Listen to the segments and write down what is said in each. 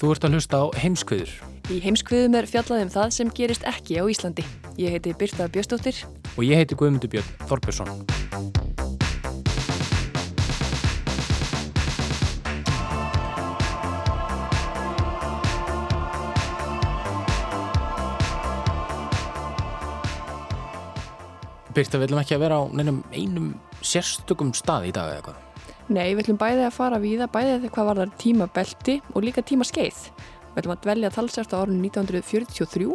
Þú ert að hlusta á heimskviður Í heimskviðum er fjallað um það sem gerist ekki á Íslandi. Ég heiti Birta Bjöstóttir. og ég heiti Guðmundur Björn Þorbjörnsson. Birta, við viljum ekki að vera á neinum einum sérstökum stað í dag eða eitthvað. Nei, við ætlum bæði að fara víða, bæði þegar hvað var það tímabelti og líka tímaskeið. Við ætlum að dvelja talsert á árunni 1943.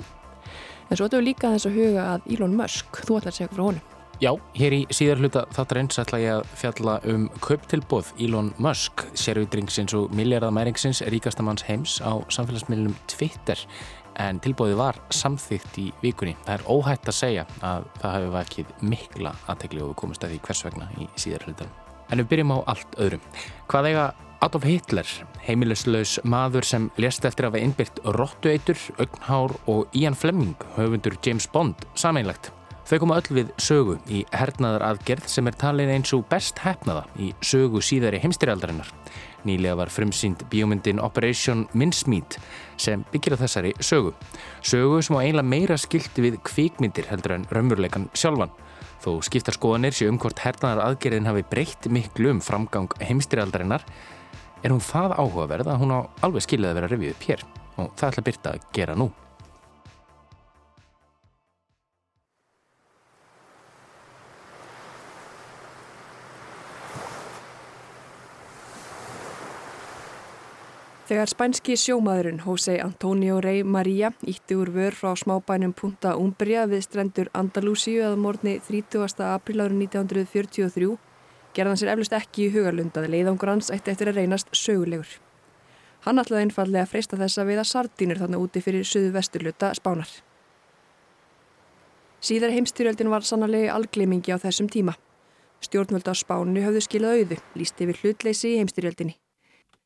En svo ætlum við líka þess að huga að Elon Musk. Þú ætlar að segja frá honum. Já, hér í síðar hluta þáttar eins ætla ég að fjalla um kauptilbóð Elon Musk, sérvitringsins og miljardamæringsins ríkasta manns heims á samfélagsmiðlunum Twitter en tilbóðið var samþygt í vikunni. Það er óhætt að segja að það hefur vakið mikla aðtegli og við komumst að því hvers vegna í síðar hlutan. En við byrjum á allt öðrum. Hvað eiga Adolf Hitler, heimilislaus maður sem lést eftir að hafa innbyrt Rottueitur, Ögnhár og Ian Fleming, höfundur James Bond, sameinlegt? Þau koma öll við sögu í hernaðar aðgerð sem er talin eins og best hefnaða í sögu síðari heimstyrjaldarinnar. Nýlega var frumsýnd bíómyndin Operation Mincemeat sem byggir á þessari sögu. Sögu sem á einlega meira skildi við kvikmyndir heldur en raunveruleikan sjálfan. Þó skiptar skoðanir sé um hvort hernaðar aðgerðin hafi breytt miklu um framgang heimstyrjaldarinnar er hún það áhugaverð að hún á alveg skiljaði að vera revið upp hér og það ætla Birta að gera nú. Þegar spænski sjómaðurinn Jose Antonio Rey María ítti úr vör frá smábænum Punta Umbria við strendur Andalúsíu að morgni 30. apríl árið 1943 gerði hann sér eflust ekki í hugarlund að leiðangur hans ætti eftir að reynast sögulegur. Hann ætlaði einfallega að freista þess að veiða sardínur þannig úti fyrir söðu vesturluta spánar. Síðar heimstyrjöldin var sannarlega algleimingi á þessum tíma. Stjórnvöld á spánu höfðu skilað auðu, líst yfir hlutleysi í heimstyrjöldinni.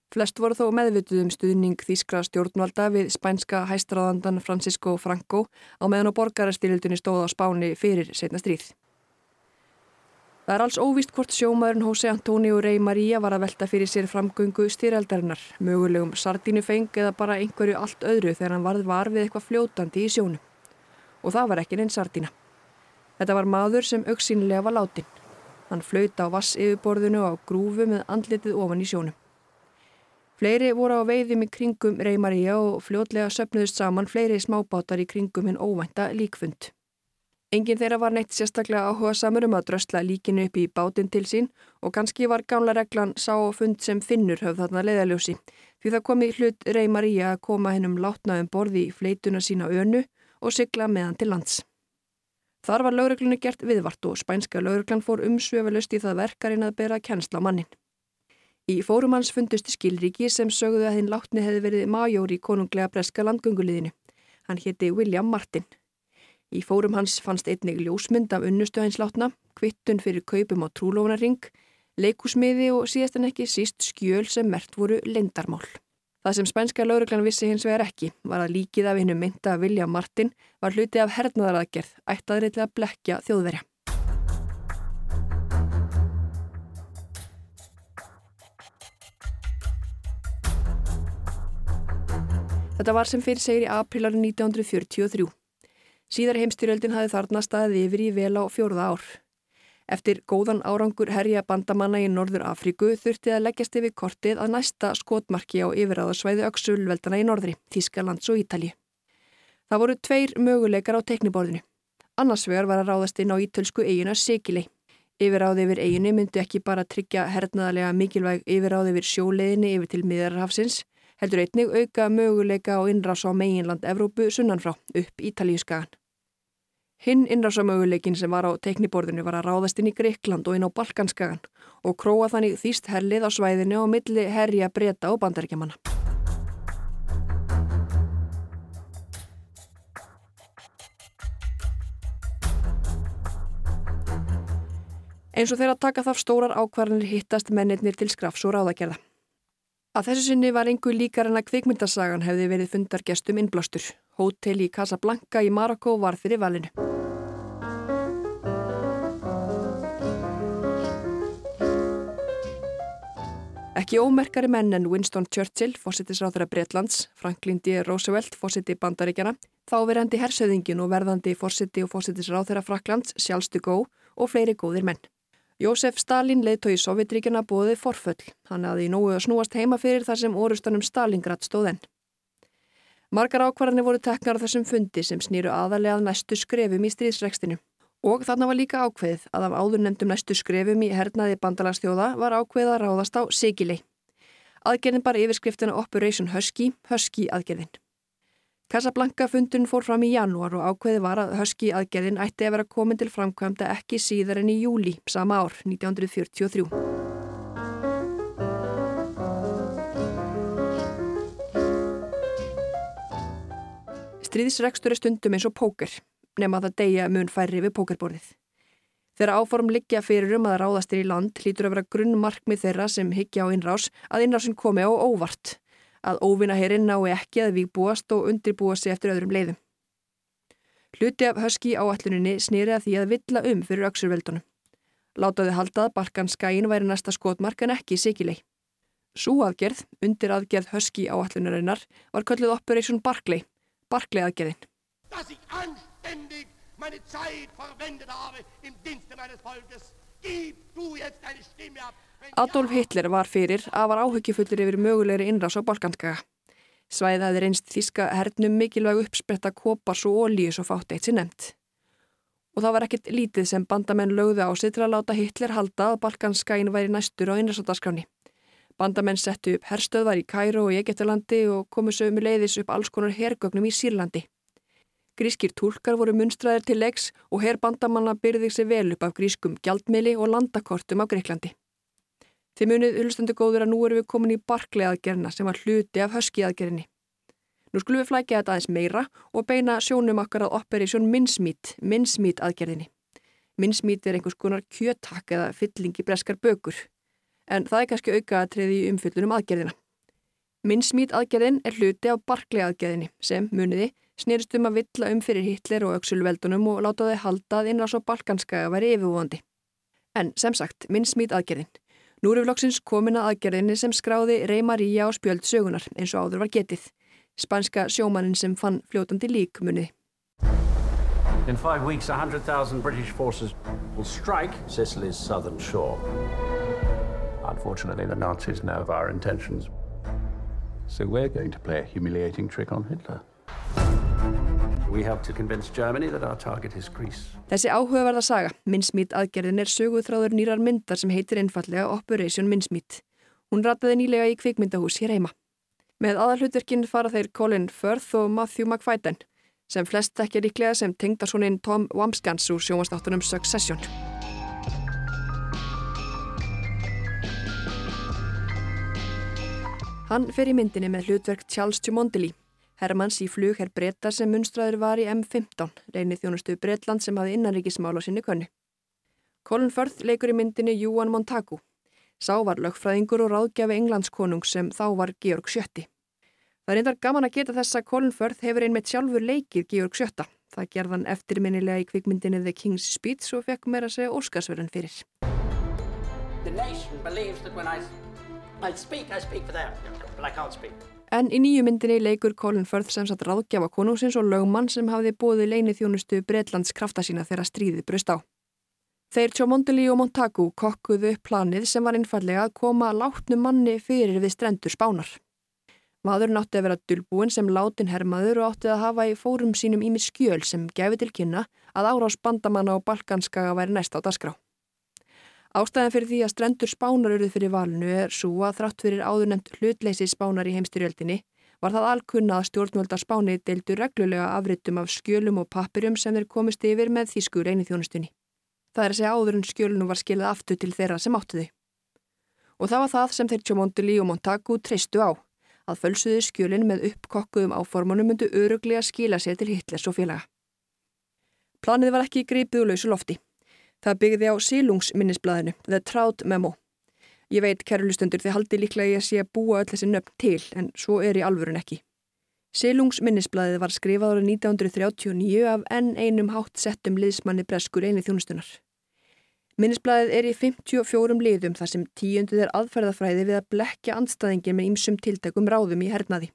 Flest voru þó meðvituð um stuðning þýskra stjórnvalda við spænska hæstraðandan Francisco Franco á meðan á borgarastyrjöldinni stóð á spáni fyrir setna stríð. Það er alls óvíst hvort sjómaðurinn Jose Antonio Rey María var að velta fyrir sér framgöngu styrjaldarinnar, mögulegum sardínufeng eða bara einhverju allt öðru þegar hann varð var við eitthvað fljótandi í sjónu. Og það var ekki neinn sardína. Þetta var maður sem auksínlega var látin. Hann flaut á vass yfirborðinu á grúfu með andlitið ofan í sjónum. Fleiri voru á veiðum í kringum Rey María og fljótlega söpnuðust saman fleiri smábátar í kringum hinn óvænta líkfund. Engin þeirra var neitt sérstaklega áhuga samur um að drösla líkinu upp í bátinn til sín og kannski var gamla reglan sá og fund sem finnur höfð þarna leiðaljósi því það kom í hlut Rey María að koma hennum látnaðum borði í fleituna sína önu og sigla meðan til lands. Þar var lögreglunni gert viðvart og spænska lögreglan fór umsvefelust í það verkarinn að bera kennsla mannin. Í fórum hans fundust skilríki sem sögðu að hinn látni hefði verið majór í konunglega breska landgönguliðinu. Hann hétti William Martin. Í fórum hans fannst einnig ljósmynd af unnustu hans látna, kvittun fyrir kaupum á trúlófnaring, leikusmiði og síðast en ekki síst skjöl sem mert voru lendarmál. Það sem spænska lauruglan vissi hins vegar ekki var að líkið af hennu mynda William Martin var hluti af hernaðaraðgerð ættaðri til að blekja þjóðverja. Þetta var sem fyrir segir í aprílarinn 1943. Síðar heimstyrjöldin hafði þarna staðið yfir í vel á fjórða ár. Eftir góðan árangur herja bandamanna í Norður Afríku þurfti að leggjast yfir kortið að næsta skotmarki á yfiráðarsvæði Öksulveldana í Norðri, Þískalands og Ítalji. Það voru tveir möguleikar á tekniborðinu. Annars vegar var að ráðast inn á ítölsku eigina Sigilei. Yfiráði yfir eiginu myndu ekki bara tryggja hernaðarlega mikilvæg yfiráði yfir sjóleiðinni yfir til miðarhafsins, heldur einnig auka möguleika á innrás á meginland Evrópu sunnanfrá upp Ítalíuskagan. Hinn innrásamöguleikin sem var á tekniborðinu var að ráðast inn í Greikland og inn á Balkanskagan og króa þannig þýst herlið á svæðinu og milli herja breyta og bandaríkjamanna. Eins og þeirra taka þarf stórar ákvarðanir hittast mennirnir til skrafs og ráðagerða. Að þessu sinni var einhver líkar en að kvikmyndasagan hefði verið fundargestum innblástur. Hótel í Casablanca í Marokko var fyrir valinu. Ekki ómerkari menn en Winston Churchill, fósittisráþara Breitlands, Franklin D. Roosevelt, fósitti bandaríkjana, þáverandi hersöðingin og verðandi fósitti og fósittisráþara Fraklands, sjálfstu gó og fleiri góðir menn. Jósef Stalin leiðtói Sovjetríkjana bóði forföll. Hann aði nógu að snúast heima fyrir þar sem orustanum Stalingrad stóð enn. Margar ákvarðanir voru teknar á þessum fundi sem snýru aðalega að næstu skrefum í stríðsrekstinu. Og þarna var líka ákveðið að af áður nefndum næstu skrefum í hernaði bandalagstjóða var ákveðið að ráðast á Sigilei. Aðgerðin bara yfirskriftina Operation Husky, Husky aðgerðin. Casablanca fundun fór fram í janúar og ákveði var að Husky aðgerðin ætti að vera komin til framkvæmda ekki síðar en í júli sama ár 1943. Stríðsrekstur er stundum eins og póker, nema það deyja mun færri við pókerborðið. Þegar áform liggja fyrir um að ráðastir í land hlýtur að vera grunnmarkmið þeirra sem higgja á innrás að innrásin komi á óvart að óvinna hérinn nái ekki að við búast og undirbúa sig eftir öðrum leiðum. Hluti af höski áalluninni snýri að því að villa um fyrir öksurveldunum. Látaði haldað Balkanskæin væri næsta skotmark en ekki sikilei. Sú aðgerð, undir aðgerð höski áallunarinnar, var kölluð Operation Barclay, Barclay aðgerðin. Dass ich anständig meine Zeit verwendet habe im Dienste meines Volkes, gib du jetzt eine Stimme ab. Adolf Hitler var fyrir að var áhugifullir yfir mögulegri innrás á Balkanskaga. Svæðið hefði reynst þíska hernum mikilvæg uppspretta kopars og ólíu svo fátt eitt sem nefnt. Og það var ekkit lítið sem bandamenn lögðu á sig til að láta Hitler halda að Balkanskagin væri næstur á innræsóttaskráni. Bandamenn settu upp herstöðvar í Kæró og Egetalandi og komu sömu leiðis upp alls konar hergögnum í Sýrlandi. Grískir tólkar voru munstraðir til leiks og herr bandamanna byrðið sig vel upp af grískum gjaldmili og landakortum á Greiklandi. Þið munið hulstendu góður að nú erum við komin í barklega aðgerna sem var hluti af höski aðgerinni. Nú skulum við flækja þetta aðeins meira og beina sjónum okkar að Operation Mincemeat, Mincemeat aðgerðinni. Mincemeat er einhvers konar kjötak eða fyllingi breskar bökur, en það er kannski auka að treyði umfyllunum aðgerðina. Mincemeat aðgerðin er hluti af barklega aðgerðinni sem, muniði, snýrst um að villa um fyrir Hitler og auksulveldunum og láta þau halda að innrás á balkanska að veri yfirvóðandi. En sem sagt, Mincemeat aðgerðin. Nú eru flokksins komin að aðgerðinni sem skráði Rey Maria á spjöld sögunar eins og áður var getið. Spanska sjómannin sem fann fljótandi lík munið. In five weeks, 100,000 British forces will strike Sicily's southern shore. Unfortunately, the Nazis know of our intentions. So we're going to play a humiliating trick on Hitler. Þessi áhugaverða saga, Minnsmít aðgerðin er söguþráður nýrar myndar sem heitir einfallega Operation Minnsmít. Hún rataði nýlega í kvikmyndahús hér heima. Með aðalhutverkinn fara þeir Colin Firth og Matthew McFadden sem flest ekki líklega sem tengdarsónin Tom Wamskans úr sjónvastáttunum Succession. Hann fer í myndinni með hlutverk Charles Tumondeli Hermanns í flug herr breyta sem munstraður var í M15, reynið þjónustu Breitland sem hafi innanríkismál á sinni könnu. Colin Firth leikur í myndinni Júan Montagu. Sá var lögfræðingur og ráðgjafi englandskonung sem þá var Georg Sjötti. Það er einnig gaman að geta þess að Colin Firth hefur einmitt sjálfur leikið Georg Sjötta. Það gerðan eftirminnilega í kvikmyndinni The King's Speech og fekk meira segja Óskarsverðan fyrir. The nation believes that when I, I speak, I speak for them, but I can't speak. En í nýju myndinni leikur Colin Firth sem satt ráðgjafa konungsins og lögmann sem hafði bóði leini þjónustu Breitlands krafta sína þegar stríði brust á. Þeir Tjómondeli og Montagu kokkuðu upp planið sem var einfallega að koma látnu manni fyrir við strendur spánar. Maðurinn átti að vera dulbúin sem látin hermaður og átti að hafa í fórum sínum ími skjöl sem gefi til kynna að árás bandamanna á Balkanskaga væri næst á dasgrá. Ástæðan fyrir því að strendur spánar eruð fyrir valinu er svo að þrátt fyrir áðurnemt hlutleysi spánar í heimstyrjöldinni var það alkunna að stjórnvölda spáni deildu reglulega afritum af skjölum og pappirum sem þeir komist yfir með þýsku reyniþjónustunni. Það er að segja áður en skjölunum var skilað aftur til þeirra sem áttu þau. Og það var það sem þeir Tjómondili og Montagu treystu á, að fölsuðu skjölin með uppkokkuðum áformunum myndu öruglega skila sér til Hitlers og félaga. Planið var ekki greipið úr lausu lofti. Það byggði á sílungsminnisblæðinu, The Trout Memo. Ég veit, kæru lustundur, þið haldi líklega ég að sé að búa öll þessi nöfn til, en svo er í alvörun ekki. Sílungsminnisblæðið var skrifað árið 1939 af enn einum hátt settum liðsmanni breskur einið þjónustunar. Minnisblæðið er í 54 liðum þar sem tíundið er aðferðafræði við að blekja andstæðingin með ýmsum tiltakum ráðum í hernaði.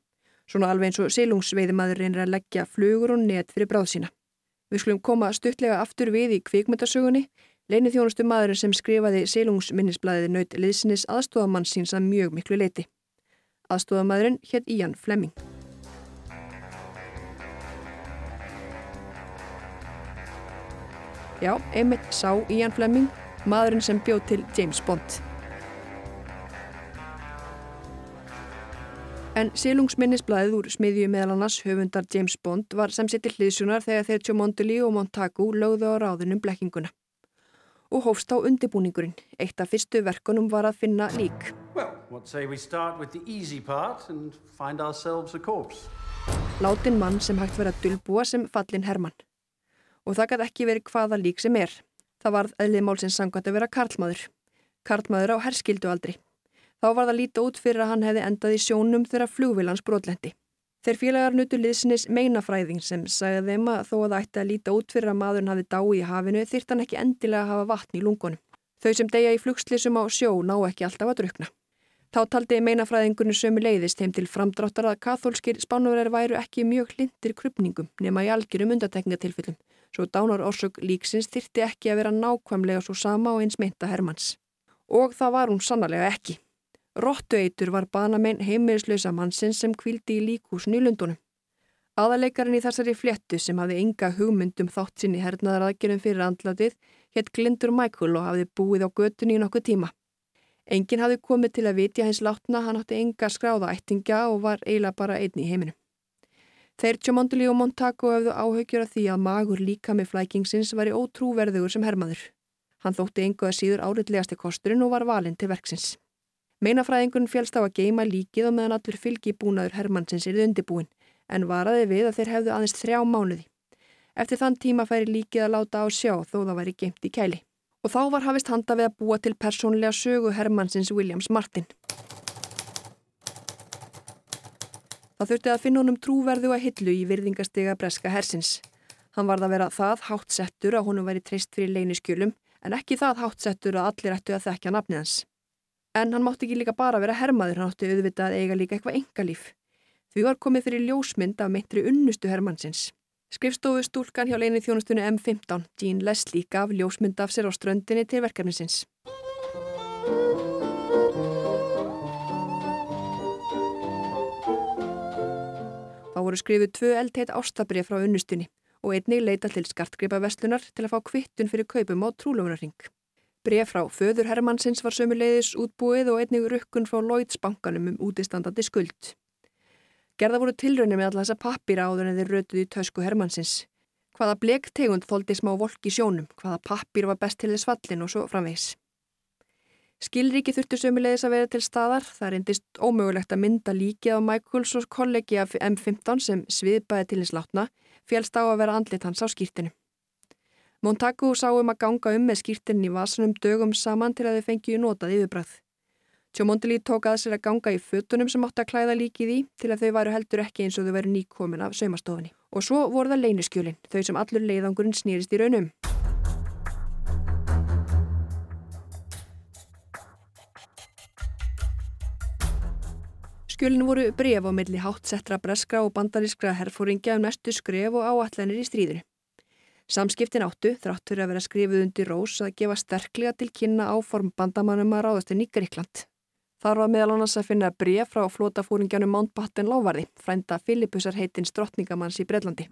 Svona alveg eins og sílungsveiðimaður reynir að leggja flugur og net fyrir bráð sína. Við skulum koma stuttlega aftur við í kvikmyndasögunni. Leinið þjónustu maðurinn sem skrifaði sílungsminnisblæðið naut liðsinis aðstofamann síns að mjög miklu leiti. Aðstofamadurinn hétt Ian Fleming. Já, einmitt sá Ian Fleming, maðurinn sem bjóð til James Bond. En sílungsminnisblæðið úr smiðju meðal annars höfundar James Bond var sem sittir hliðsjónar þegar þeir tjó Mondeli og Montagu lögðu á ráðunum blekkinguna. Og hófst á undibúningurinn. Eitt af fyrstu verkunum var að finna lík. Well? Látin mann sem hægt verið að dulbúa sem fallin Hermann. Og það gæti ekki verið hvaða lík sem er. Það varð eðlið málsins sangvært að vera karlmaður. Karlmaður á herskildu aldri. Þá var það lítið út fyrir að hann hefði endað í sjónum þegar flugvilans brotlendi. Þeir félagar nutu liðsinis meinafræðing sem sagði þeim að þó að það ætti að líta út fyrir að maðurinn hafi dái í hafinu þyrrt hann ekki endilega að hafa vatn í lungunum. Þau sem deyja í flugslisum á sjó ná ekki alltaf að drukna. Þá taldi meinafræðingunni sömu leiðist heim til framdráttar að kathólskir spánverðar væru ekki mjög hlindir krupningum nema í algjörum undatekningatilfellum, svo dánar orsök líksins þyrti ekki að vera nákvæmlega svo sama og eins meinta Hermanns. Og það var hún sannarlega ekki. Rottueitur var banamein heimilislausa mannsins sem kvildi í líkúsin í Lundunum. Aðalegarinn í þessari fléttu sem hafði enga hugmyndum þátt sinni hernaðar aðgerðum fyrir andlatið hétt Glindur Michael og hafði búið á götunni í nokkuð tíma. Engin hafði komið til að vitja hins látna, hann átti enga skráða ættinga og var eiginlega bara einn í heiminum. Þeir Tjómonduli og Montago hefðu áhaugjur af því að magur líka með flækingsins var í ótrúverðugur sem hermaður. Hann þótti enguða síður áriðlegasti kosturinn og var valinn til verksins. Meinafræðingun félst á að geima líkið og meðan allur fylgi búnaður Hermannsins er undibúin en varaði við að þeir hefðu aðeins þrjá mánuði. Eftir þann tíma færi líkið að láta á sjá þó það væri geimt í kæli. Og þá var hafist handa við að búa til persónlega sögu Hermannsins Williams Martin. Það þurfti að finna honum trúverðu að hillu í virðingastega breska hersins. Hann varð að vera það hátt settur að honum væri treyst fyrir leyniskjölum en ekki það hátt settur að allir ættu að þekkja nafnið hans. En hann mátti ekki líka bara vera hermaður, hann átti auðvitað að eiga líka eitthvað engalíf. Því var komið fyrir ljósmynd af meintri unnustu hermannsins. Skrifstofu stúlkan hjá leini þjónustunni M15, Jean Leslie, gaf ljósmynd af sér á ströndinni til verkefnisins. Þá voru skrifuð tvö eldheit ástabrið frá unnustunni og einnig leita til skartgripa vestlunar til að fá kvittun fyrir kaupum á trúlöfunarring. Bref frá föður Hermannsins var sömuleiðis útbúið og einnig rukkun frá Lloyds bankanum um útistandandi skuld. Gerða voru tilraunir með alla þessa pappir áður en þeir rötuði í tösku Hermannsins. Hvaða blektegund þóldi smá volk í sjónum, hvaða pappir var best til þess fallin og svo framvegs. Skilríki þurftu sömulegis að vera til staðar. Það reyndist ómögulegt að mynda líkið á Michaels og kollegi af M15 sem sviðbæði til hins látna félst á að vera andlit hans á skýrtinu. Montagu sá um að ganga um með skýrtinin í vasanum dögum saman til að þau fengju notað yfirbræð. Tjómondili tók að sér að ganga í fötunum sem átti að klæða líkið í til að þau væru heldur ekki eins og þau væru nýkomin af saumastofinni. Og svo voru það leyniskjölin, þau sem allur leiðangurinn snýrist í raunum. Skjölin voru bref á milli hátsettra breskra og bandarískra herfóringja um næstu skref og áallanir í stríðinu. Samskiptin áttu, þrátt fyrir að vera skrifið undir rós, að gefa sterklega til kynna áform bandamannum að ráðast inn í Greikland. Þar var meðal annars að finna bref frá flótafúringjanum Mountbatten Lávarði, frænda Filipusar heitins drottningamanns í Breitlandi.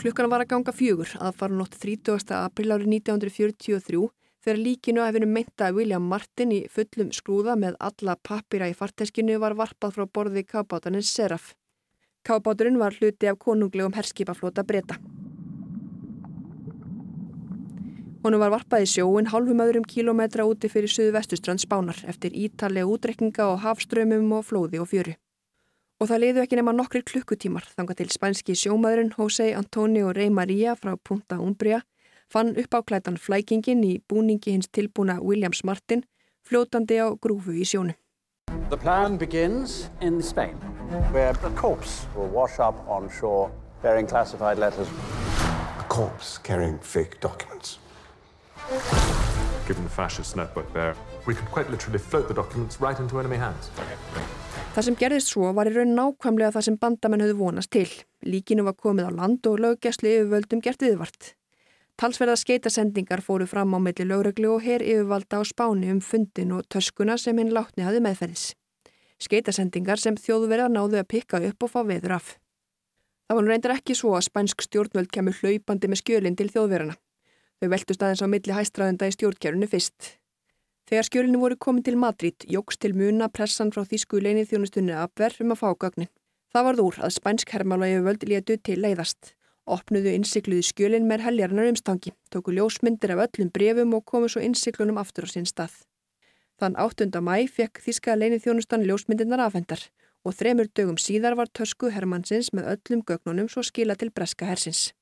Klukkan var að ganga fjögur að fara nótt 30. april árið 1943 þegar líkinu að hefinu meinta William Martin í fullum skrúða með alla pappira í farteskinu var varpað frá borði kábátanins Seraf. Kábáturinn var hluti af konunglegum herskipaflota breyta. Honu var varpað í sjóin halvum öðrum kílometra úti fyrir söðu vestustrand spánar eftir ítalega útrekninga og hafströmmum og flóði og fjöru og það liðu ekki nema nokkri klukkutímar þanga til spænski sjómaðurinn Jose Antonio Rey Maria frá Punta Umbria fann upp á klætan flækingin í búningi hins tilbúna Williams Martin fljótandi á grúfu í sjónu. The plan begins in Spain where a corpse will wash up on shore bearing classified letters. A corpse carrying fake documents. Given the fascist network there, we could quite literally float the documents right into enemy hands. Það sem gerðist svo var í raun nákvæmlega það sem bandamenn höfðu vonast til. Líkinu var komið á land og löggjæslu yfirvöldum gert viðvart. Talsverða skeitasendingar fóru fram á milli lögreglu og her yfirvalda á spáni um fundin og töskuna sem hinn látni hafi meðferðis. Skeitasendingar sem þjóðverðar náðu að pikka upp og fá veður af. Það var nú reyndar ekki svo að spænsk stjórnvöld kemur hlaupandi með skjölinn til þjóðverðana. Þau veltust aðeins á milli hæstraðenda í stjórnkjörunu fyrst. Þegar skjölinu voru komin til Madrid, jóks til muna pressan frá þýsku leinið þjónustunni afverð um að fá gögnin. Það varð úr að spænsk hermála yfirvöld létu til leiðast. Opnuðu innsikluðu skjölin með heljarinnar umstangi, tóku ljósmyndir af öllum brefum og komu svo innsiklunum aftur á sinn stað. Þann 8. mæ fekk þýska leinið þjónustan ljósmyndirnar afhendar og þremur dögum síðar var tösku Hermannsins með öllum gögnunum svo skila til breska hersins.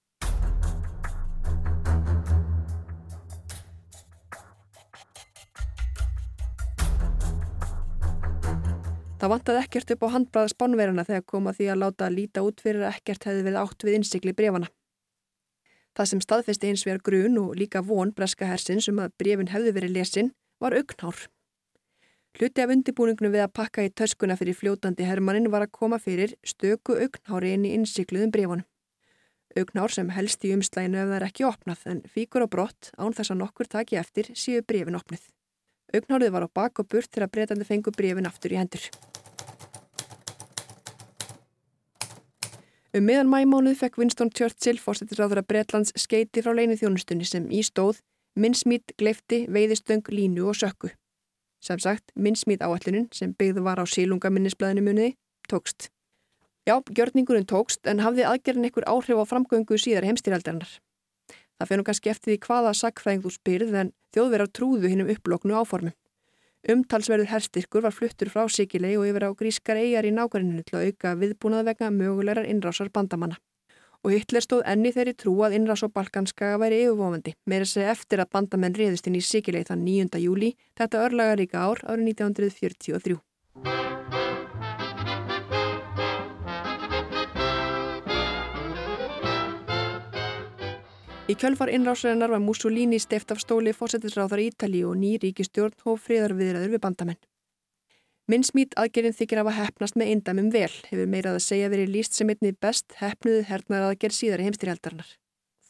Það vantaði ekkert upp á handbraða spánverjana þegar koma því að láta líta út fyrir að ekkert hefði við átt við innsikli brefana. Það sem staðfesti eins vegar grun og líka von breska hersins um að brefin hefði verið lesin var augnhár. Hluti af undibúningnum við að pakka í töskuna fyrir fljótandi hermannin var að koma fyrir stöku augnhári inn í innsikluðum brefunum. Augnhár sem helst í umslæginu ef það er ekki opnað en fíkur á brott án þess að nokkur taki eftir síu brefin opnið. Augnhárið var á bak og burt þegar breytandi fengu brefin aftur í hendur. Um meðan mæmánuð fekk Winston Churchill fórsetisráður að Breitlands skeiti frá leinu þjónustunni sem í stóð minnsmít, gleifti, veiðistöng, línu og sökku. Sem sagt, minnsmít áallunin sem byggðu var á sílungaminnisblæðinu muniði, tókst. Já, gjörningurinn tókst en hafði aðgerðin einhver áhrif á framgöngu síðar heimstýraldarinnar. Það fennum kannski eftir því hvaða sakfræðing þú spyrð en þjóðverðar trúðu hinnum upploknu áformum. Umtalsverður herstyrkur var fluttur frá Sikilei og yfir á grískar eigjar í nákvæminu til að auka viðbúnað vegna mögulegar innrásar bandamanna. Og Hitler stóð enni þeirri trú að innrás og balkanska væri yfirvofandi, meira seg eftir að bandamenn riðist inn í Sikilei þann 9. júli, þetta örlagaríka ár árið 1943. Í kjölfar innrásarinnar var Mussolini steft af stóli fórsetisráðar Ítali og ný ríkistjórn og friðarviðræður við bandamenn. Minnsmít aðgerinn þykir af að hefnast með eindamum vel, hefur meirað að segja verið líst sem einni best hefnuðu hernar aðgerð síðar í heimstýrjaldarinnar.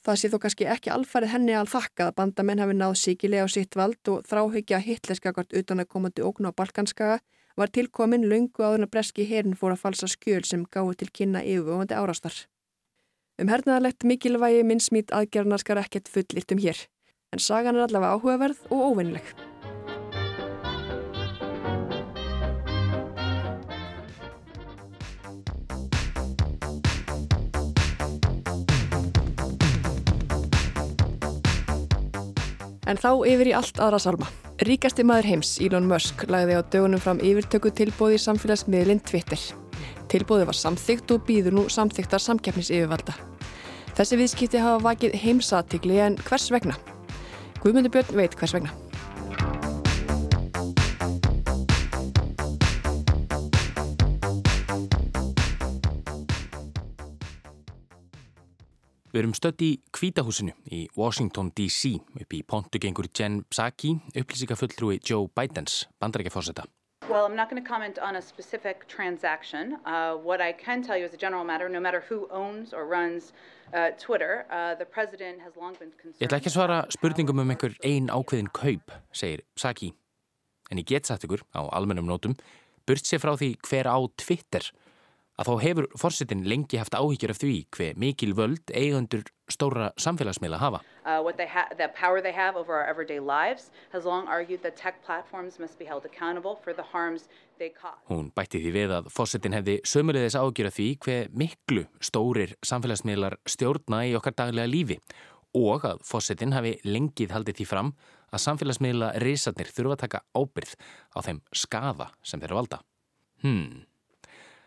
Það sé þó kannski ekki alfarið henni að þakka að bandamenn hafi náð síkilega á sitt vald og þráhyggja hitlerskakart utan að komandi ógn á balkanskaga var tilkomin laungu áður að breski herin fór að falsa skjöl sem gáði til kynna yfirvofandi árástar. Um hernaðalegt mikilvægi minnsmít aðgerðnar skar ekkert fullirt um hér, en sagan er allavega áhugaverð og óvinnileg. En þá yfir í allt aðra salma. Ríkasti maður heims, Elon Musk, lagði á dögunum fram yfirtöku tilbóði samfélagsmiðlinn Twitter. Tilbóði var samþygt og býður nú samþygtar samkeppnis yfirvalda. Þessi viðskipti hafa vakið heimsatikli en hvers vegna? Guðmundur Björn veit hvers vegna. Við erum stött í Kvítahúsinu í Washington DC upp í pontugengur Jen Psaki, upplýsingafulltrúi Joe Bidens, bandarækjafórseta. Well, I'm not going to comment on a specific transaction. Uh, what I can tell you as a general matter, no matter who owns or runs uh, Twitter, uh, the president has long been concerned... Ég ætla ekki að svara spurningum um einhver ein ákveðin kaup, segir Saki. En ég get sagt ykkur á almennum nótum, burt sér frá því hver á Twitter að þá hefur fórsetin lengi haft áhyggjur af því hver mikil völd eigundur stóra samfélagsmiðla hafa. Uh, ha the power they have over our everyday lives has long argued that tech platforms must be held accountable for the harms they cause. Hún bætti því við að fórsetin hefði sömulegðis áhyggjur af því hver miklu stórir samfélagsmiðlar stjórna í okkar daglega lífi og að fórsetin hafi lengið haldið því fram að samfélagsmiðla reysarnir þurfa að taka ábyrð á þeim skafa sem þeirra valda. Hmm.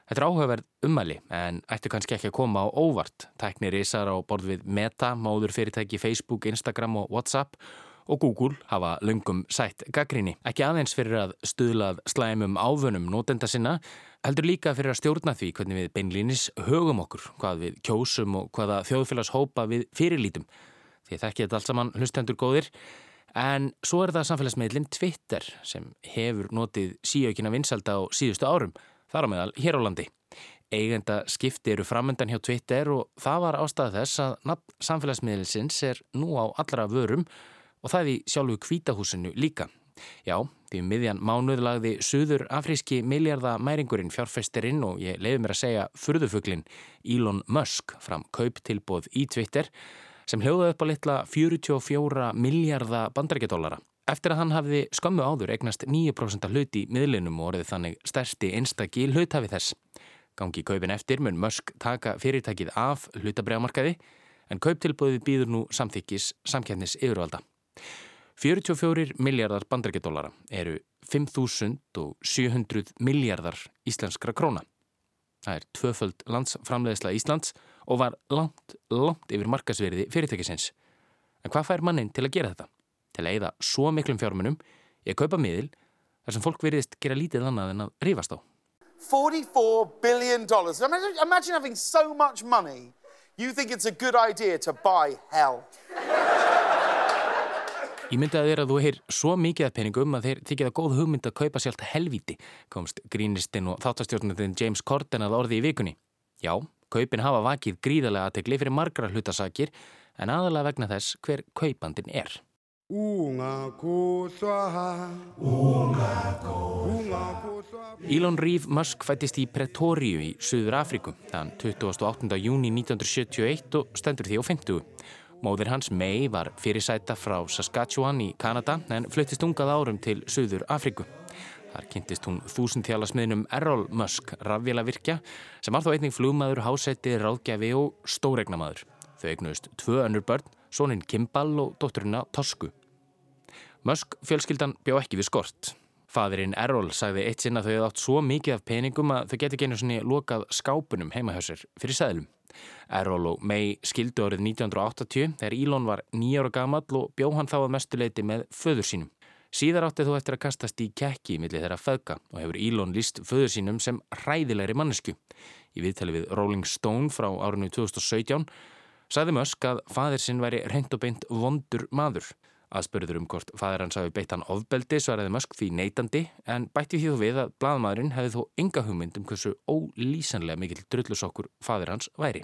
Þetta er áhugaverð ummæli en ættu kannski ekki að koma á óvart. Tæknir ísar á borð við Meta, móður fyrirtæki Facebook, Instagram og Whatsapp og Google hafa lungum sætt gaggrinni. Ekki aðeins fyrir að stuðlað slæmum áfunum nótenda sinna, heldur líka fyrir að stjórna því hvernig við beinlýnis högum okkur, hvað við kjósum og hvaða þjóðfélags hópa við fyrirlítum. Því það ekki þetta allt saman hlustendur góðir. En svo er það samfélagsmiðlinn Twitter sem hefur notið síaukina vinsalda á síðustu árum þar á meðal hér á landi. Eigenda skipti eru framöndan hjá Twitter og það var ástæða þess að samfélagsmiðlisins er nú á allra vörum og það í sjálfu kvítahúsinu líka. Já, því um miðjan mánuðlagði Suður afríski miljardamæringurinn fjárfestirinn og ég leiði mér að segja furðufuglinn Elon Musk fram kauptilbóð í Twitter sem hljóða upp á litla 44 miljardar bandarækjadólara. Eftir að hann hafði skömmu áður egnast 9% hluti í miðlinum og orðið þannig stærsti einstakil hlutafi þess. Gangi kaupin eftir mun Musk taka fyrirtækið af hlutabræðamarkaði en kauptilbúið býður nú samþykkis samkjæfnis yfirvalda. 44 miljardar bandarækjadólara eru 5.700 miljardar íslenskra króna. Það er tvöföld landsframleðisla Íslands og var langt, langt yfir markasverði fyrirtækisins. En hvað fær mannin til að gera þetta? Til að eigða svo miklum fjármunum í að kaupa miðil þar sem fólk veriðist gera lítið annað en að rífast á. 44 billion dollars. Imagine, imagine having so much money you think it's a good idea to buy hell. Ég myndi að þeirra að þú heyr svo mikið af peningum að þeir þykja það góð hugmynd að kaupa sjálft helvíti, komst grínistinn og þáttastjórnundin James Corden að orði í vikunni. Já, kaupin hafa vakið gríðarlega aðtegli fyrir margra hlutasakir en aðalega vegna þess hver kaupandin er. Elon Reeve Musk fættist í Pretoríu í Suður Afriku þann 28. júni 1971 og stendur því á 50. Móðir hans May var fyrirsæta frá Saskatchewan í Kanada en fluttist ungað árum til Suður Afriku. Þar kynntist hún þúsundþjálasmiðnum Errol Musk rafvélavirkja sem var þó einning flugmaður, hásætti, ráðgjafi og stóregnamaður. Þau eignuðist tvö önnur börn sónin Kimball og dótturina Tosku. Musk fjölskyldan bjá ekki við skort. Fadurinn Errol sagði eitt sinn að þau hefði átt svo mikið af peningum að þau geti genið svona lokað skápunum heimahösir fyrir sæðlum. Errol og May skildu árið 1980 þegar Elon var nýjára gamall og bjó hann þá að mestuleiti með föður sínum. Síðar átti þú eftir að kastast í kekki millir þeirra föðka og hefur Elon líst föður sínum sem hræðilegri mannesku. Í viðtali við Rolling Stone frá árinu 2017 Saði Musk að fadir sinn væri reynd og beint vondur maður. Aðspörður um hvort fadir hans hafi beitt hann ofbeldi svaraði Musk því neitandi en bætti því þú við að bladmaðurinn hefði þó enga hugmynd um hversu ólýsanlega mikil drullusokkur fadir hans væri.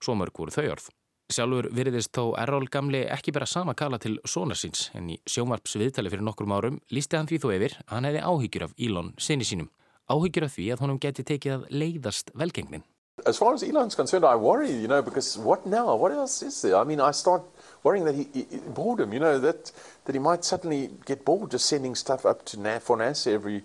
Svo mörg voru þau orð. Sjálfur virðist þó Errol gamli ekki bara sama kala til svona síns en í sjómarps viðtali fyrir nokkrum árum lísti hann því þó yfir að hann hefði áhyggjur af Elon sinni sínum. Áhyggjur af því að honum geti tekið að leiðast velgengnin. As far as Elon's concerned, I worry, you know, because what now? What else is there? I mean, I start worrying that he, he boredom, you know, that that he might suddenly get bored just sending stuff up to Na for NASA every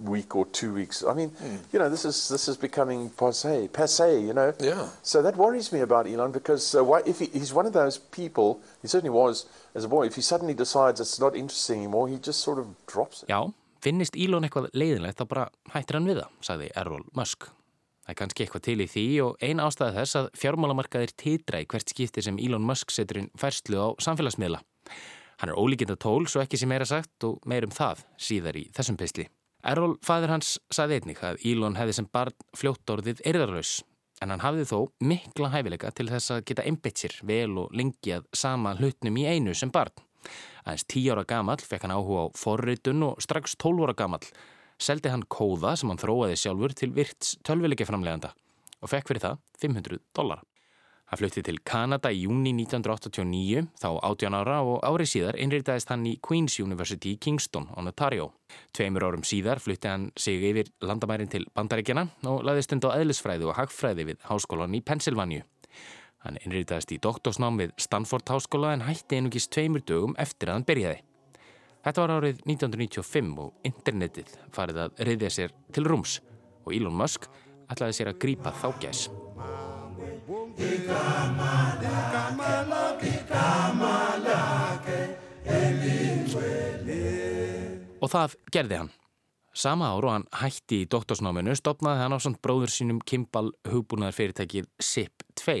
week or two weeks. I mean, mm. you know, this is this is becoming passe, passe, you know. Yeah. So that worries me about Elon because uh, why, if he, he's one of those people, he certainly was as a boy. If he suddenly decides it's not interesting anymore, he just sort of drops it. Já, finnist Elon eitthvað leiðinlegt, þá bara hættir hann við það, sagði Errol Musk. Það er kannski eitthvað til í því og eina ástæði þess að fjármálamarkaðir titra í hvert skipti sem Elon Musk setur inn færslu á samfélagsmiðla. Hann er ólíkinda tól svo ekki sem meira sagt og meirum það síðar í þessum pysli. Errol, fæður hans, saði einnig að Elon hefði sem barn fljótt orðið erðarlaus en hann hafði þó mikla hæfileika til þess að geta einbeitt sér vel og lengi að sama hlutnum í einu sem barn. Aðeins tí ára gamall fekk hann áhuga á forritun og strax tólvora gamall seldi hann kóða sem hann þróaði sjálfur til virts tölvileika framleganda og fekk fyrir það 500 dólar. Hann flutti til Kanada í júni 1989, þá 18 ára og árið síðar innrýtaðist hann í Queen's University í Kingston, Ontario. Tveimur árum síðar flutti hann sig yfir landamærin til Bandaríkjana og laði stund á eðlisfræði og hagfræði við háskólan í Pennsylvania. Hann innrýtaðist í doktorsnám við Stanford háskóla en hætti einugis tveimur dögum eftir að hann byrjaði. Þetta var árið 1995 og internetið farið að reyðja sér til rúms og Elon Musk ætlaði sér að grípa þá gæs. Og það gerði hann. Sama ár og hann hætti í doktorsnáminu stopnaði hann á samt bróður sínum Kimball hugbúnaðar fyrirtækið SIP2.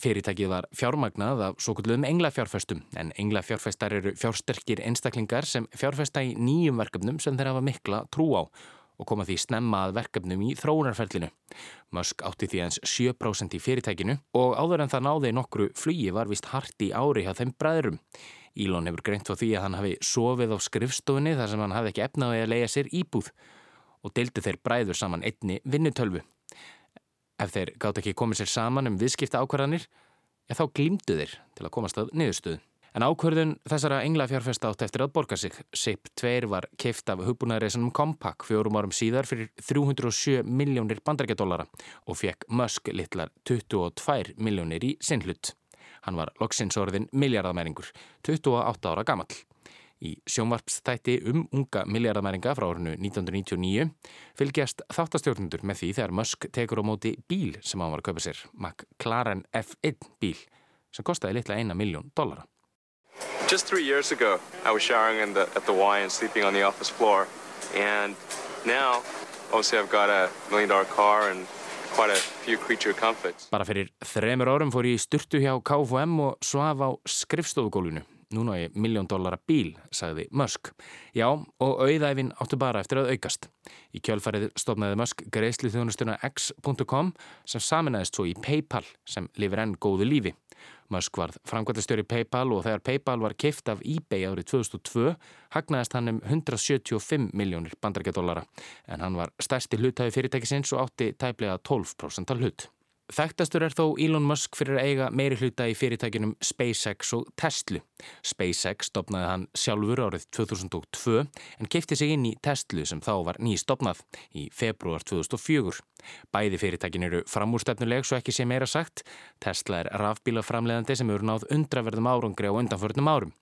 Fyrirtækið var fjármagnað af svo kvöldum englafjárfestum en englafjárfestar eru fjársterkir einstaklingar sem fjárfesta í nýjum verkefnum sem þeir hafa mikla trú á og koma því snemma að verkefnum í þróunarferlinu. Musk átti því eins 7% í fyrirtækinu og áður en það náði nokkru flugi var vist hart í ári hjá þeim bræðurum. Elon hefur greint á því að hann hafi sofið á skrifstofunni þar sem hann hafi ekki efnaði að leia sér íbúð og deildi þeir bræður saman einni vinnutölvu. Ef þeir gátt ekki komið sér saman um viðskipta ákvarðanir, já þá glýmdu þeir til að komast að niðurstöðu. En ákvörðun þessara englafjárfesta átt eftir að borga sig. SIP 2 var keift af hugbúnaðarreisunum Compaq fjórum árum síðar fyrir 307 miljónir bandarækjadólara og fekk Musk litlar 22 miljónir í sinnhlutt. Hann var loksinsórðin miljardamæringur, 28 ára gamall. Í sjónvarpstætti um unga miljardamæringa frá árinu 1999 fylgjast þáttastjórnundur með því þegar Musk tekur á móti bíl sem hann var að kaupa sér, McLaren F1 bíl, sem kostiði litla eina miljón dólara. Just three years ago, I was showering the, at the Y and sleeping on the office floor. And now, obviously I've got a million dollar car and Bara fyrir þremur árum fór ég styrtu hjá KFM og svaf á skrifstofugólunu. Núna er miljón dollara bíl, sagði Musk. Já, og auðæfin áttu bara eftir að aukast. Í kjölfarið stofnaði Musk greiðslu þjónustuna x.com sem saminæðist svo í PayPal sem lifir enn góðu lífi. Musk varð framkvæmtastjóri PayPal og þegar PayPal var keift af eBay árið 2002 hagnaðist hann um 175 miljónir bandarækjadólara en hann var stærsti hlutæði fyrirtækisins og átti tæplega 12% af hlut. Þekktastur er þó Elon Musk fyrir að eiga meiri hluta í fyrirtækinum SpaceX og Tesla. SpaceX stopnaði hann sjálfur árið 2002 en keipti sig inn í Tesla sem þá var nýstopnað í februar 2004. Bæði fyrirtækin eru framúrstefnuleg svo ekki sé meira sagt. Tesla er rafbílaframleðandi sem eru náð undraverðum árangri á undanförnum árum.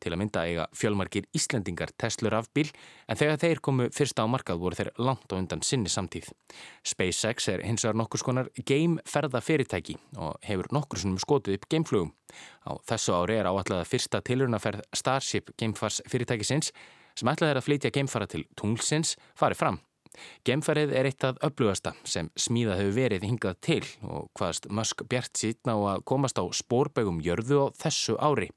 Til að mynda eiga fjölmarkir Íslendingar Tesla rafbíl en þegar þeir komu fyrsta á markað voru þeir langt á undan sinni samtíð. SpaceX er hins vegar nokkus konar game ferða fyrirtæki og hefur nokkur sem skotið upp geimflugum. Á þessu ári er áallega fyrsta tilurnaferð Starship geimfars fyrirtækisins sem ætlaði að flytja geimfara til tunglsins farið fram. Geimfarið er eitt af öflugasta sem smíða hefur verið hingað til og hvaðast Musk bjart sítna á að komast á spórbegum jörðu á þessu ári.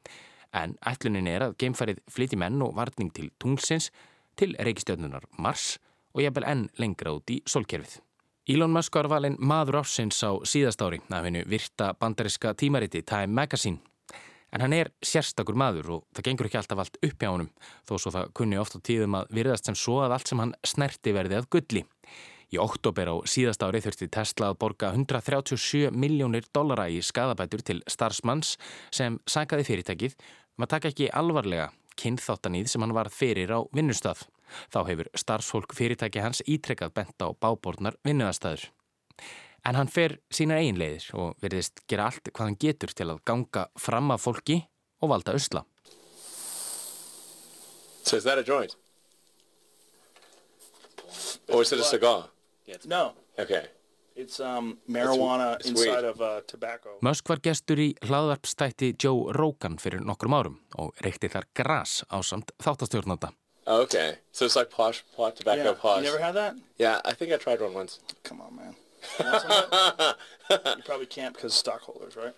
En ætlunin er að geimfarið flyti menn og varning til tunglsins til reykistjörnunar Mars og jafnvel enn lengra út í solkerfið. Elon Musk var valinn maður ásins á síðast ári af hennu virta bandariska tímariti Time Magazine. En hann er sérstakur maður og það gengur ekki alltaf allt upp hjá honum þó svo það kunni oft á tíðum að virðast sem svo að allt sem hann snerti verði að gulli. Í oktober á síðast ári þurfti Tesla að borga 137 miljónir dollara í skadabætur til starfsmanns sem sagaði fyrirtækið um að taka ekki alvarlega kynþáttanýð sem hann var fyrir á vinnustaf. Þá hefur starfsfólk fyrirtæki hans ítrekkað bent á bábornar vinnuðastæður. En hann fer sína einleiðir og verðist gera allt hvað hann getur til að ganga fram af fólki og valda usla. So is that a joint? Or is it a cigar? No. Okay. It's um, marijuana It's- it's inside weed. of uh, tobacco. Musk var gestur í hlaðvarpstætti Joe Rogan fyrir nokkrum árum og reykti þar gras á samt þáttastjórnanda. Oh, okay. So it's like posh, pot, tobacco Yeah. posh. You never had that? Yeah, I think I tried one once. Come on, man. You, you probably can't because stockholders, right?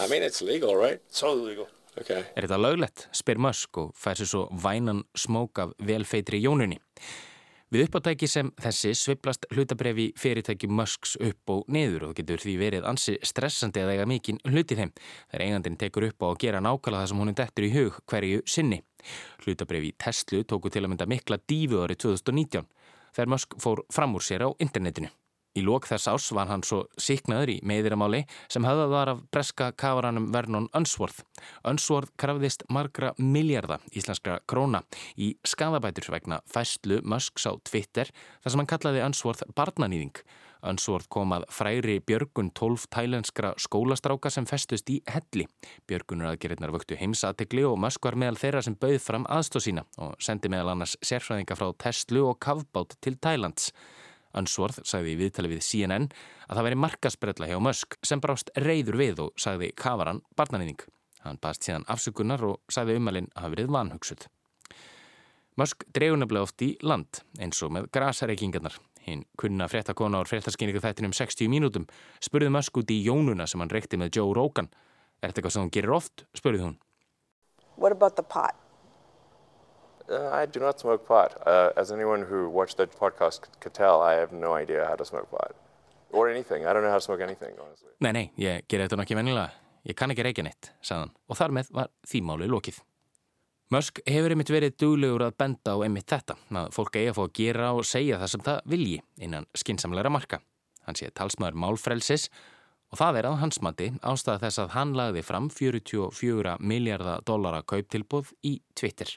I mean, it's legal, right? It's totally legal. Okay. Er þetta löglegt? spyr Musk og fær sér svo vænan smók af velfeitri jónunni. Við uppáttæki sem þessi sviplast hlutabrifi fyrirtæki Musks upp og niður og getur því verið ansi stressandi að eiga mikinn hluti þeim. Þegar eigandin tekur upp á að gera nákvæmlega það sem honum dettur í hug hverju sinni. Hlutabref í Tesla tóku til að mynda mikla dífu árið 2019 þegar Musk fór fram úr sér á internetinu. Í lók þess ás var hann svo síknaður í meðiramáli sem höfðað var af breska kafaranum Vernon Unsworth. Unsworth krafðist margra miljardar íslenskra króna í skadabætur vegna fæslu Musks á Twitter þar sem hann kallaði Unsworth barnanýðing. Unsworth kom að fræri Björgun 12 tælenskra skólastráka sem festust í helli. Björgunur aðgerðnar vöktu heimsatikli og Musk var meðal þeirra sem bauð fram aðstóð sína og sendi meðal annars sérfræðinga frá Tesla og Kavbát til Tælands. Unsworth sagði í viðtali við CNN að það veri markasbrella hjá Musk sem brást reyður við og sagði Kavaran barnanýðing. Hann baðst síðan afsökunar og sagði umalinn að hafa verið vanhugsuð. Musk dregur nefnilega oft í land eins og með grasareikingarnar. Hinn kunna fréttakona á fréttaskynningu þættinum 60 mínútum spurði Musk út í jónuna sem hann reykti með Joe Rogan. Er þetta eitthvað sem hún gerir oft? spurði hún. What about the pot? Uh, I do not smoke pot. Uh, as anyone who watched that podcast could tell, I have no idea how to smoke pot. Or anything. I don't know how to smoke anything, honestly. Nei, nei, ég ger þetta nokkið vennilega. Ég kann ekki reykja neitt, sagðan. Og þar með var þýmáli lókið. Musk hefur einmitt verið duglegur að benda á einmitt þetta, að fólk eigi að fá að gera og segja það sem það vilji innan skinsamleira marka. Hann sé talsmaður málfrelsis og það er að hans mati ástæða þess að hann lagði fram 44 miljardar dollara kauptilbúð í Twitter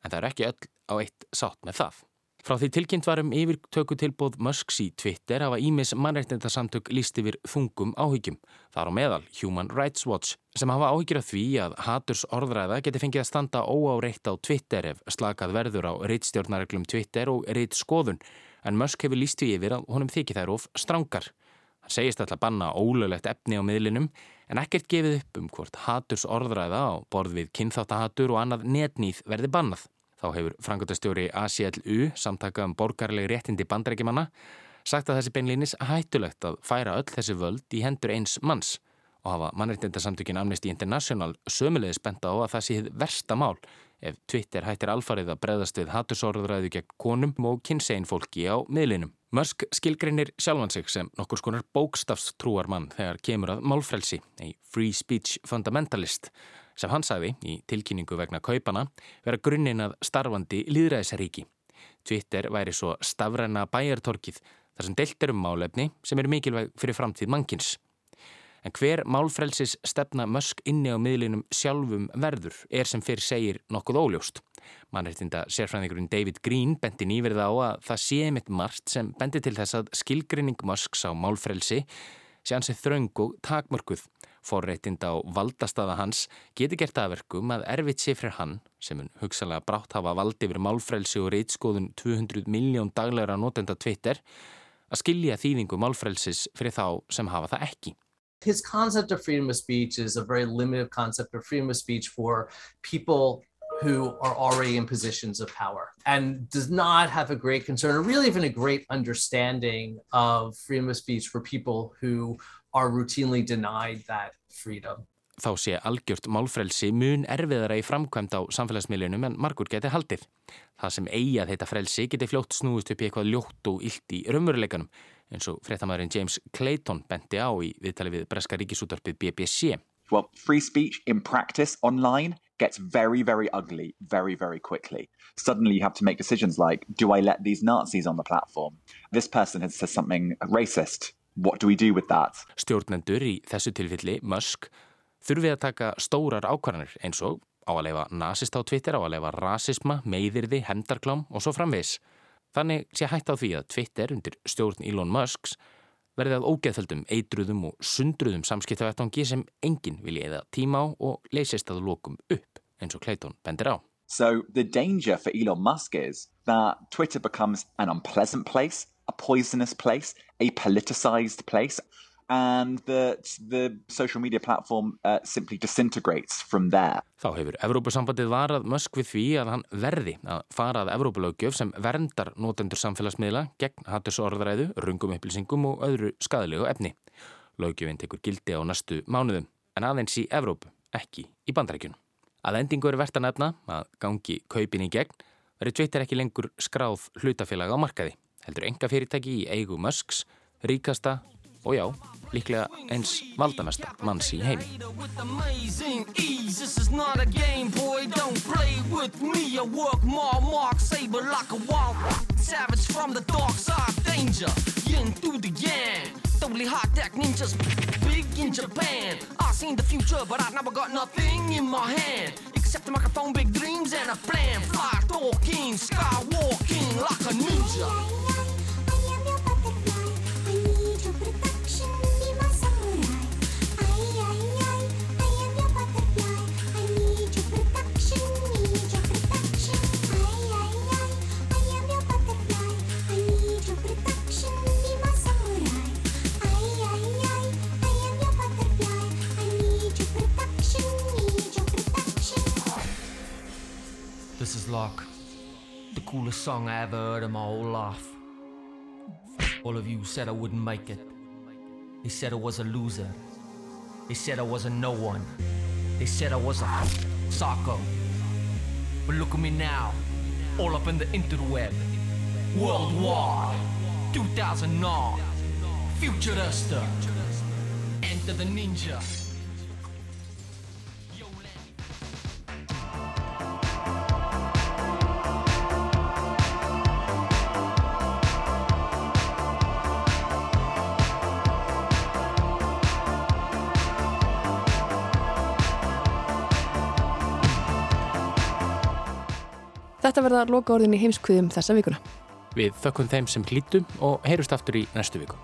en það er ekki öll á eitt sátt með það. Frá því tilkynnt varum yfirtökutilbóð Musks í Twitter hafa Ímis mannreitnendasamtök líst yfir þungum áhyggjum. Það er á meðal Human Rights Watch sem hafa áhyggjur af því að haturs orðræða geti fengið að standa óáreitt á Twitter ef slakað verður á reittstjórnareglum Twitter og reitt skoðun en Musk hefur líst við yfir að honum þykir þær of strangar. Hann segist alltaf banna ólöglegt efni á miðlinum en ekkert gefið upp um hvort haturs orðræða á borð við kynþáttahatur og annað netnýð verði bannað. Þá hefur frangöldastjóri ACLU, samtaka um borgarleg réttindi bandrækjumanna, sagt að þessi beinlýnis hættulegt að færa öll þessi völd í hendur eins manns og hafa mannreitindarsamtökin Amnesty International sömulegði spenta á að það sé versta mál ef Twitter hættir alfarið að breðast við hattusorðræðu gegn konum og kynsegin fólki á miðlinum. Musk skilgreinir sjálfan sig sem nokkur skonar bókstafstrúar mann þegar kemur að málfrelsi, ei free speech fundamentalist sem hann sagði í tilkynningu vegna kaupana vera grunninn að starfandi líðræðisaríki. Twitter væri svo stafræna bæjartorkið þar sem deilt er um málefni sem eru mikilvæg fyrir framtíð mannkins. En hver málfrelsis stefna Musk inni á miðlinum sjálfum verður er sem fyrir segir nokkuð óljóst. Mannreitinda sérfræðingurinn David Green bendi nýverð á að það sé mitt margt sem bendi til þess að skilgrinning Musks á málfrelsi sé hansi þraung og takmörkuð Forreitinda á valdastaða hans geti gert aðverkum að erfitt sé fyrir hann, sem hún hugsalega brátt hafa valdi yfir málfrelsi og reitskóðun 200 miljón daglegra notenda Twitter, að skilja þýðingu málfrelsis fyrir þá sem hafa það ekki. His concept of freedom of speech is a very limited concept of freedom of speech for people who are already in positions of power and does not have a great concern or really even a great understanding of freedom of speech for people who are routinely denied that freedom. Þá sé algjört málfrelsi mun erfiðara í framkvæmt á samfélagsmiðlunum en margur geti haldið. Það sem eigi að þetta frelsi geti fljótt snúist upp í eitthvað ljótt og illt í raunveruleikanum eins og fréttamaðurinn James Clayton benti á í viðtali við Breska ríkisútarpið BBC. Well, free speech in practice online gets very, very ugly very, very quickly. Suddenly you have to make decisions like, do I let these Nazis on the platform? This person has said something racist. What do we do with that? Stjórnendur í þessu tilfelli, Musk, þurfið að taka stórar ákvarðanir eins og á að leifa nazist á Twitter, á að leifa rasisma, meðirði, hendarklám og svo framvegs. Þannig sé hægt á því að Twitter undir stjórn Elon Musks verði að ógeðföldum, eitruðum og sundruðum samskiptavættangi sem enginn vilja eða tíma á og leysist að lokum upp eins og Clayton bendir á. So the danger for Elon Musk is that Twitter becomes an unpleasant place a poisonous place, a politicized place, and that the social media platform uh, simply disintegrates from there. Þá hefur Evrópusambandið varað Musk við því að hann verði að fara að Evrópulögjöf sem verndar notendur samfélagsmiðla gegn hattusorðræðu, rungum upplýsingum og öðru skadalegu efni. Lögjöfinn tekur gildi á næstu mánuðum, en aðeins í Evrópu, ekki í bandarækjunum. Að endingu eru verðt að nefna að gangi kaupin í gegn verður tveitir ekki lengur skráð hlutafélag á markaði heldur enga fyrirtæki í eigu Musks, ríkasta og já, líklega eins valdamesta manns í heimi. amazing ease. This is not a game, boy. Don't play with me. I work more, mark saber like a wild savage from the dark side. Danger, yin through the yang. Totally hot tech ninjas, big in Japan. I seen the future, but I never got nothing in my hand except a microphone, big dreams, and a plan. Fly talking, skywalking like a ninja. This is like the coolest song I ever heard in my whole life. All of you said I wouldn't make it. They said I was a loser. They said I was a no one. They said I was a psycho. But look at me now, all up in the interweb. Worldwide, 2009, Futurista. Enter the ninja. Þetta verða loka orðin í heimskviðum þessa vikuna. Við þökkum þeim sem hlýttu og heyrust aftur í næstu viku.